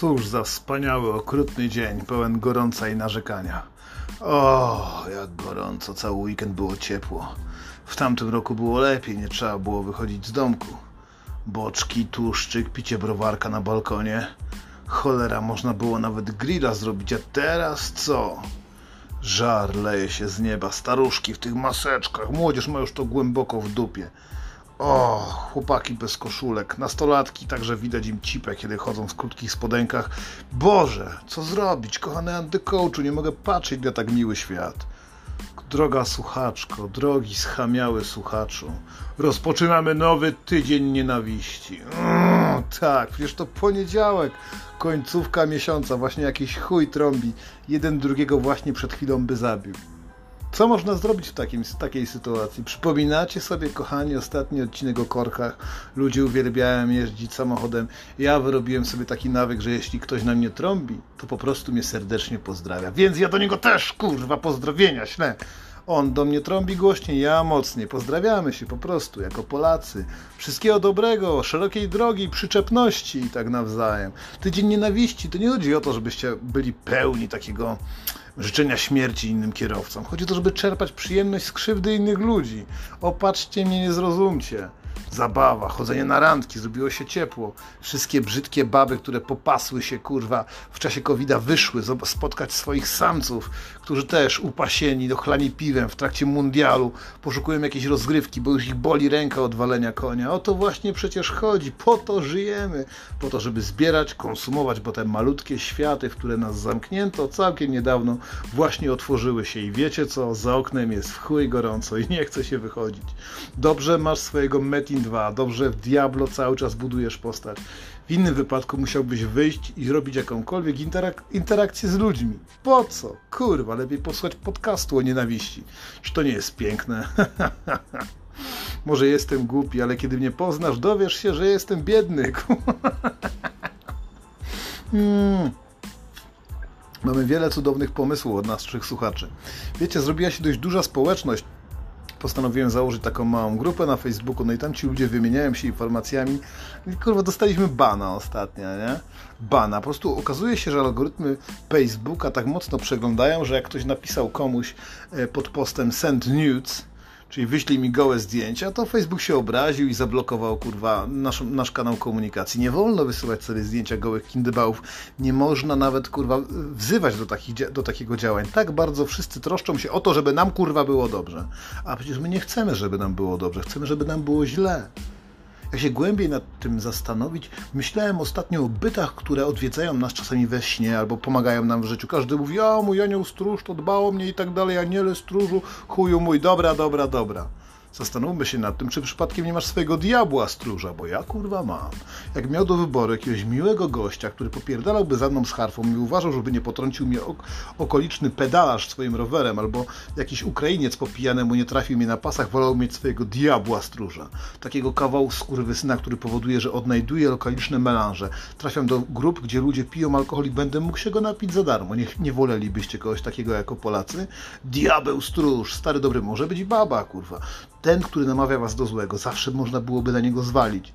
Cóż za wspaniały, okrutny dzień, pełen gorąca i narzekania. O, jak gorąco, cały weekend było ciepło. W tamtym roku było lepiej, nie trzeba było wychodzić z domku. Boczki, tłuszczyk, picie browarka na balkonie. Cholera, można było nawet grilla zrobić, a teraz co? Żar leje się z nieba, staruszki w tych maseczkach, młodzież ma już to głęboko w dupie. O, chłopaki bez koszulek, nastolatki, także widać im cipę, kiedy chodzą w krótkich spodenkach. Boże, co zrobić, kochany antykołczu, nie mogę patrzeć na tak miły świat. Droga słuchaczko, drogi schamiały słuchaczu, rozpoczynamy nowy tydzień nienawiści. Mm, tak, przecież to poniedziałek, końcówka miesiąca, właśnie jakiś chuj trąbi, jeden drugiego właśnie przed chwilą by zabił. Co można zrobić w takim, takiej sytuacji? Przypominacie sobie, kochani, ostatni odcinek o korkach. Ludzie uwielbiają jeździć samochodem. Ja wyrobiłem sobie taki nawyk, że jeśli ktoś na mnie trąbi, to po prostu mnie serdecznie pozdrawia. Więc ja do niego też, kurwa, pozdrowienia ślę. On do mnie trąbi głośniej, ja mocniej. Pozdrawiamy się po prostu, jako Polacy. Wszystkiego dobrego, szerokiej drogi, przyczepności i tak nawzajem. Tydzień nienawiści to nie chodzi o to, żebyście byli pełni takiego życzenia śmierci innym kierowcom. Chodzi o to, żeby czerpać przyjemność z krzywdy innych ludzi. Opatrzcie mnie, nie zrozumcie zabawa, chodzenie na randki, zrobiło się ciepło. Wszystkie brzydkie baby, które popasły się, kurwa, w czasie covid wyszły spotkać swoich samców, którzy też upasieni, dochlani piwem w trakcie mundialu, poszukują jakiejś rozgrywki, bo już ich boli ręka od walenia konia. O to właśnie przecież chodzi, po to żyjemy, po to, żeby zbierać, konsumować, bo te malutkie światy, w które nas zamknięto całkiem niedawno, właśnie otworzyły się i wiecie co, za oknem jest w chuj gorąco i nie chce się wychodzić. Dobrze masz swojego Metin 2. Dobrze, w Diablo cały czas budujesz postać. W innym wypadku musiałbyś wyjść i zrobić jakąkolwiek interak interakcję z ludźmi. Po co? Kurwa, lepiej posłuchać podcastu o nienawiści. Czy to nie jest piękne? Może jestem głupi, ale kiedy mnie poznasz, dowiesz się, że jestem biedny. hmm. Mamy wiele cudownych pomysłów od naszych słuchaczy. Wiecie, zrobiła się dość duża społeczność postanowiłem założyć taką małą grupę na Facebooku, no i tam ci ludzie wymieniają się informacjami. I kurwa, dostaliśmy bana ostatnio, nie? Bana. Po prostu okazuje się, że algorytmy Facebooka tak mocno przeglądają, że jak ktoś napisał komuś e, pod postem send nudes, czyli wyślij mi gołe zdjęcia, to Facebook się obraził i zablokował, kurwa, nasz, nasz kanał komunikacji. Nie wolno wysyłać sobie zdjęcia gołych kindybałów. Nie można nawet, kurwa, wzywać do, takich, do takiego działań. Tak bardzo wszyscy troszczą się o to, żeby nam, kurwa, było dobrze. A przecież my nie chcemy, żeby nam było dobrze. Chcemy, żeby nam było źle. Jak się głębiej nad tym zastanowić, myślałem ostatnio o bytach, które odwiedzają nas czasami we śnie albo pomagają nam w życiu. Każdy mówi, a mój anioł stróż to dbał o mnie i tak dalej, aniele stróżu, chuju mój, dobra, dobra, dobra. Zastanówmy się nad tym, czy przypadkiem nie masz swojego diabła stróża, bo ja kurwa mam. Jak miał do wyboru jakiegoś miłego gościa, który popierdalałby za mną z harfą i uważał, żeby nie potrącił mnie ok okoliczny pedalarz swoim rowerem, albo jakiś Ukrainiec po pijanemu nie trafił mnie na pasach, wolał mieć swojego diabła stróża. Takiego kawału skurwysyna, który powoduje, że odnajduje lokaliczne melanże. Trafiam do grup, gdzie ludzie piją alkohol i będę mógł się go napić za darmo. Nie, nie wolelibyście kogoś takiego jako Polacy? Diabeł stróż, stary dobry, może być baba, kurwa ten, który namawia was do złego. Zawsze można byłoby na niego zwalić.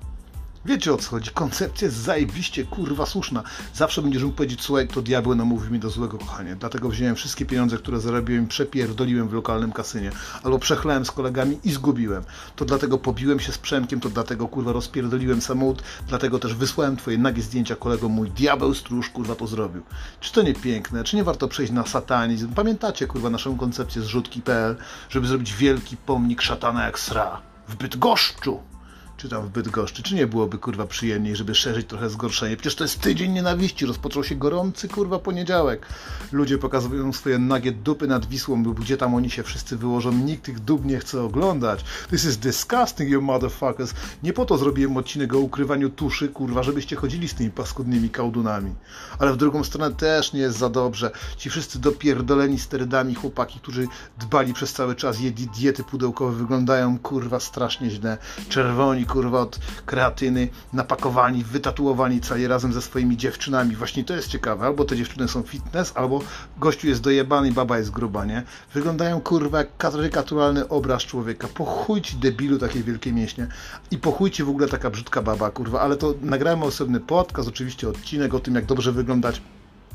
Wiecie o co chodzi? Koncepcja jest zajebiście kurwa słuszna. Zawsze będziesz mógł powiedzieć, słuchaj, to diabeł namówił mi do złego, kochanie. Dlatego wziąłem wszystkie pieniądze, które zarobiłem i przepierdoliłem w lokalnym kasynie. Albo przechlałem z kolegami i zgubiłem. To dlatego pobiłem się z Przemkiem, to dlatego kurwa rozpierdoliłem samochód, dlatego też wysłałem twoje nagie zdjęcia kolego mój diabeł stróż kurwa to zrobił. Czy to nie piękne? Czy nie warto przejść na satanizm? Pamiętacie kurwa naszą koncepcję zrzutki.pl, żeby zrobić wielki pomnik szatana jak sra w Bydgoszczu? Czy tam w Bydgoszczy, czy nie byłoby kurwa przyjemniej, żeby szerzyć trochę zgorszenie? Przecież to jest tydzień nienawiści, rozpoczął się gorący kurwa poniedziałek. Ludzie pokazują swoje nagie dupy nad Wisłą, gdzie tam oni się wszyscy wyłożą, nikt tych dup nie chce oglądać. This is disgusting, you motherfuckers. Nie po to zrobiłem odcinek o ukrywaniu tuszy, kurwa, żebyście chodzili z tymi paskudnymi kałdunami. Ale w drugą stronę też nie jest za dobrze. Ci wszyscy dopierdoleni sterydami chłopaki, którzy dbali przez cały czas, jedli diety pudełkowe, wyglądają kurwa strasznie źle. Czerwoni, kurwa od kreatyny, napakowani, wytatuowani cali razem ze swoimi dziewczynami. Właśnie to jest ciekawe, albo te dziewczyny są fitness, albo gościu jest dojebany baba jest gruba, nie? Wyglądają kurwa jak karykaturalny obraz człowieka. Po chuj ci debilu takie wielkie mięśnie i po chuj ci w ogóle taka brzydka baba, kurwa, ale to nagrałem osobny podcast, oczywiście odcinek o tym, jak dobrze wyglądać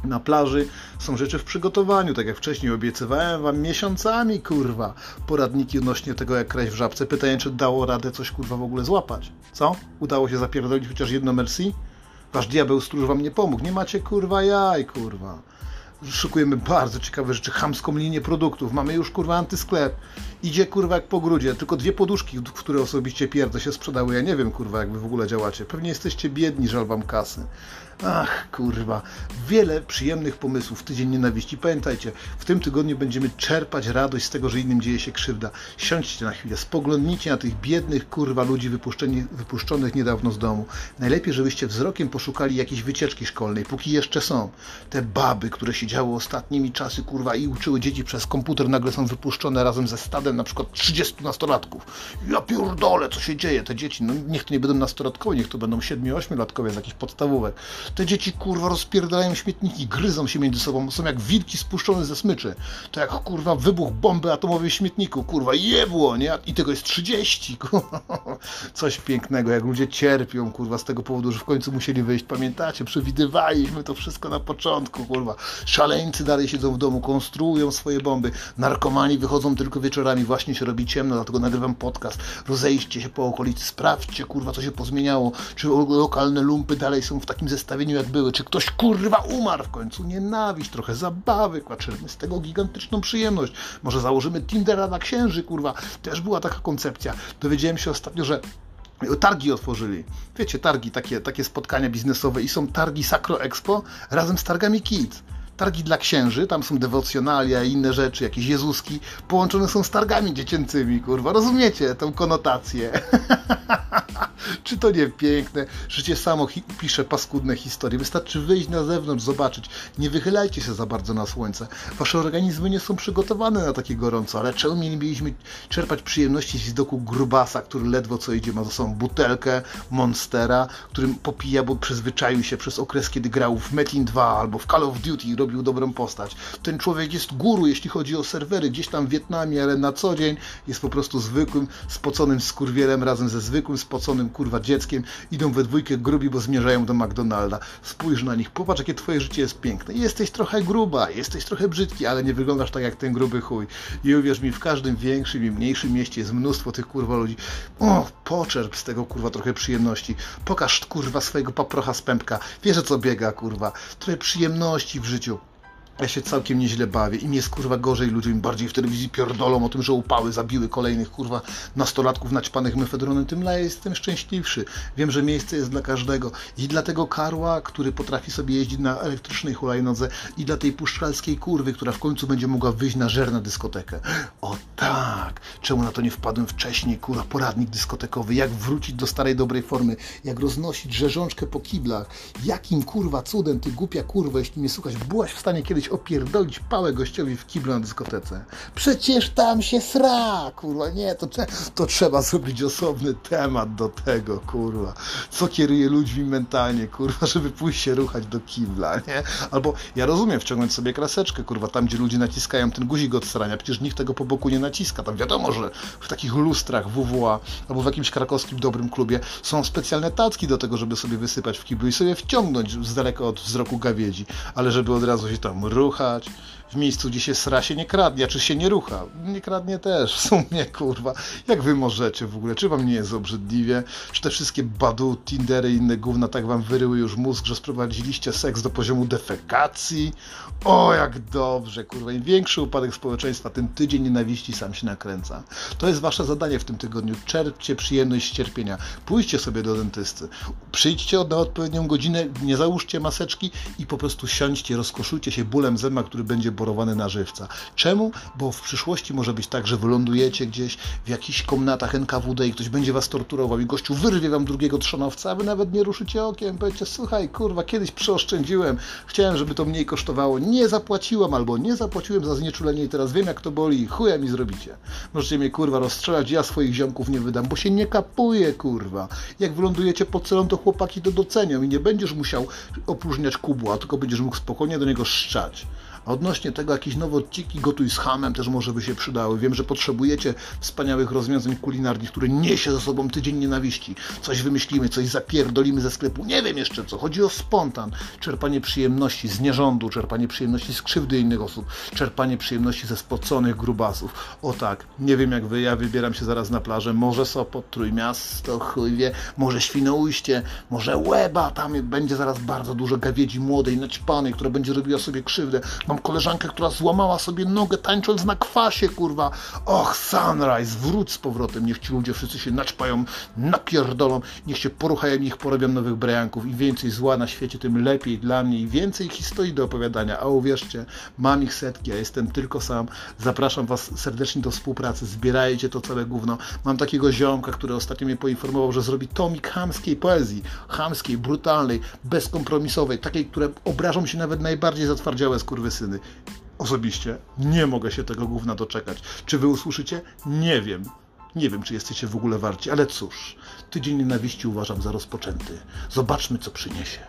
na plaży są rzeczy w przygotowaniu, tak jak wcześniej obiecywałem wam miesiącami, kurwa, poradniki odnośnie tego, jak kraść w żabce. Pytanie, czy dało radę coś, kurwa, w ogóle złapać. Co? Udało się zapierdolić chociaż jedno merci? Wasz diabeł stróż wam nie pomógł. Nie macie, kurwa, jaj, kurwa. Szukujemy bardzo ciekawe rzeczy, chamską linię produktów. Mamy już, kurwa, antysklep. Idzie, kurwa, jak po grudzie. Tylko dwie poduszki, w które osobiście pierdzę się sprzedały. Ja nie wiem, kurwa, jak wy w ogóle działacie. Pewnie jesteście biedni, żal wam kasy. Ach, kurwa. Wiele przyjemnych pomysłów. Tydzień nienawiści. Pamiętajcie, w tym tygodniu będziemy czerpać radość z tego, że innym dzieje się krzywda. Siądźcie na chwilę, spoglądnijcie na tych biednych, kurwa, ludzi wypuszczonych niedawno z domu. Najlepiej, żebyście wzrokiem poszukali jakiejś wycieczki szkolnej, póki jeszcze są. Te baby, które siedziały ostatnimi czasy, kurwa, i uczyły dzieci przez komputer, nagle są wypuszczone razem ze stadem na przykład 30 nastolatków. Ja pierdolę, co się dzieje? Te dzieci, no niech to nie będą nastolatkowie, niech to będą 7-8-latkowie z jakichś podstawówek. Te dzieci kurwa rozpierdają śmietniki, gryzą się między sobą, są jak wilki spuszczone ze smyczy. To jak kurwa wybuch bomby atomowej w śmietniku, kurwa jebło, nie? I tego jest 30, kurwa. Coś pięknego, jak ludzie cierpią, kurwa, z tego powodu, że w końcu musieli wyjść. Pamiętacie, przewidywaliśmy to wszystko na początku, kurwa. Szaleńcy dalej siedzą w domu, konstruują swoje bomby. Narkomani wychodzą tylko wieczorami, właśnie się robi ciemno, dlatego nagrywam podcast. Rozejście się po okolicy, sprawdźcie, kurwa, co się pozmieniało. Czy lokalne lumpy dalej są w takim zestawieniu jak były. Czy ktoś kurwa umarł w końcu? Nienawiść, trochę zabawy, kłaczymy z tego gigantyczną przyjemność. Może założymy Tindera na księży, kurwa. Też była taka koncepcja. Dowiedziałem się ostatnio, że targi otworzyli. Wiecie, targi, takie, takie spotkania biznesowe i są targi Sacro Expo razem z targami Kids targi dla księży, tam są dewocjonalia i inne rzeczy, jakieś jezuski, połączone są z targami dziecięcymi, kurwa, rozumiecie tę konotację? Czy to nie piękne? Życie samo pisze paskudne historie. Wystarczy wyjść na zewnątrz, zobaczyć. Nie wychylajcie się za bardzo na słońce. Wasze organizmy nie są przygotowane na takie gorąco, ale czemu mielibyśmy czerpać przyjemności z widoku grubasa, który ledwo co idzie, ma za sobą butelkę Monstera, którym popija, bo przyzwyczaił się przez okres, kiedy grał w Metin 2 albo w Call of Duty i robił dobrą postać. Ten człowiek jest guru, jeśli chodzi o serwery, gdzieś tam w Wietnamie, ale na co dzień jest po prostu zwykłym, spoconym skurwielem razem ze zwykłym, spoconym kurwa dzieckiem, idą we dwójkę grubi, bo zmierzają do McDonalda. Spójrz na nich, popatrz jakie twoje życie jest piękne. Jesteś trochę gruba, jesteś trochę brzydki, ale nie wyglądasz tak jak ten gruby chuj. I uwierz mi, w każdym większym i mniejszym mieście jest mnóstwo tych kurwa ludzi. O, poczerp z tego kurwa trochę przyjemności. Pokaż kurwa swojego paprocha z pępka. Wiesz co biega kurwa. Trochę przyjemności w życiu. Ja się całkiem nieźle bawię. Im jest kurwa gorzej, ludzie im bardziej w telewizji pierdolą o tym, że upały zabiły kolejnych kurwa nastolatków naćpanych mefedronem, tym ja jestem szczęśliwszy. Wiem, że miejsce jest dla każdego. I dla tego karła, który potrafi sobie jeździć na elektrycznej hulajnodze i dla tej puszczalskiej kurwy, która w końcu będzie mogła wyjść na żer na dyskotekę. O tak! Czemu na to nie wpadłem wcześniej, kurwa, poradnik dyskotekowy, jak wrócić do starej dobrej formy, jak roznosić rzeżączkę po kiblach, jakim kurwa cudem ty głupia kurwa, jeśli mnie słuchać, byłaś w stanie kiedyś opierdolić pałę gościowi w kiblu na dyskotece. Przecież tam się sra, kurwa, nie, to, to trzeba zrobić osobny temat do tego, kurwa. Co kieruje ludźmi mentalnie, kurwa, żeby pójść się ruchać do kibla, nie? Albo ja rozumiem wciągnąć sobie kraseczkę, kurwa, tam gdzie ludzie naciskają ten guzik od srania, przecież nikt tego po boku nie naciska. Tam wiadomo, że w takich lustrach WWA albo w jakimś krakowskim dobrym klubie są specjalne tacki do tego, żeby sobie wysypać w kiblu i sobie wciągnąć z daleka od wzroku gawiedzi, ale żeby od razu się tam ruchać, w miejscu, gdzie się sra się nie kradnie, czy się nie rucha. Nie kradnie też, w sumie, kurwa. Jak wy możecie w ogóle? Czy wam nie jest obrzydliwie? Czy te wszystkie badu, tindery i inne gówna tak wam wyryły już mózg, że sprowadziliście seks do poziomu defekacji? O, jak dobrze, kurwa. Im większy upadek społeczeństwa, tym tydzień nienawiści sam się nakręca. To jest wasze zadanie w tym tygodniu. Czerpcie przyjemność z cierpienia. Pójdźcie sobie do dentysty. Przyjdźcie na odpowiednią godzinę, nie załóżcie maseczki i po prostu siądźcie, rozkoszujcie się bólem bólem zęba, który będzie borowany na żywca. Czemu? Bo w przyszłości może być tak, że wylądujecie gdzieś w jakichś komnatach NKWD i ktoś będzie was torturował i gościu wyrwie wam drugiego trzonowca, a wy nawet nie ruszycie okiem. Powiecie, słuchaj, kurwa, kiedyś przeoszczędziłem, chciałem, żeby to mniej kosztowało, nie zapłaciłem albo nie zapłaciłem za znieczulenie i teraz wiem, jak to boli, chuja mi zrobicie. Możecie mnie, kurwa, rozstrzelać, ja swoich ziomków nie wydam, bo się nie kapuje, kurwa. Jak wylądujecie pod celą, to chłopaki to docenią i nie będziesz musiał opróżniać kubła, tylko będziesz mógł spokojnie do niego szczać. much. A odnośnie tego jakieś nowe odcinki gotuj z hamem też może by się przydały. Wiem, że potrzebujecie wspaniałych rozwiązań kulinarnych, które niesie ze sobą tydzień nienawiści. Coś wymyślimy, coś zapierdolimy ze sklepu. Nie wiem jeszcze co. Chodzi o spontan. Czerpanie przyjemności z nierządu, czerpanie przyjemności z krzywdy innych osób, czerpanie przyjemności ze spoconych grubasów. O tak, nie wiem jak wy, ja wybieram się zaraz na plażę. Może Sopot, Trójmiasto, chuj wie, może Świnoujście, może Łeba. Tam będzie zaraz bardzo dużo gawiedzi młodej, naćpanej, która będzie robiła sobie krzywdę. Mam koleżankę, która złamała sobie nogę tańcząc na kwasie, kurwa. Och, Sunrise, wróć z powrotem. Niech ci ludzie wszyscy się naćpają, napierdolą. Niech się poruchają i porobią nowych brejanków. I więcej zła na świecie, tym lepiej dla mnie. I więcej historii do opowiadania. A uwierzcie, mam ich setki, a jestem tylko sam. Zapraszam was serdecznie do współpracy. Zbierajcie to całe gówno. Mam takiego ziomka, który ostatnio mnie poinformował, że zrobi tomik chamskiej poezji. Chamskiej, brutalnej, bezkompromisowej. Takiej, które obrażą się nawet najbardziej zatwardziałe skurwysyny Osobiście nie mogę się tego gówna doczekać. Czy wy usłyszycie? Nie wiem. Nie wiem, czy jesteście w ogóle warci, ale cóż, tydzień nienawiści uważam za rozpoczęty. Zobaczmy, co przyniesie.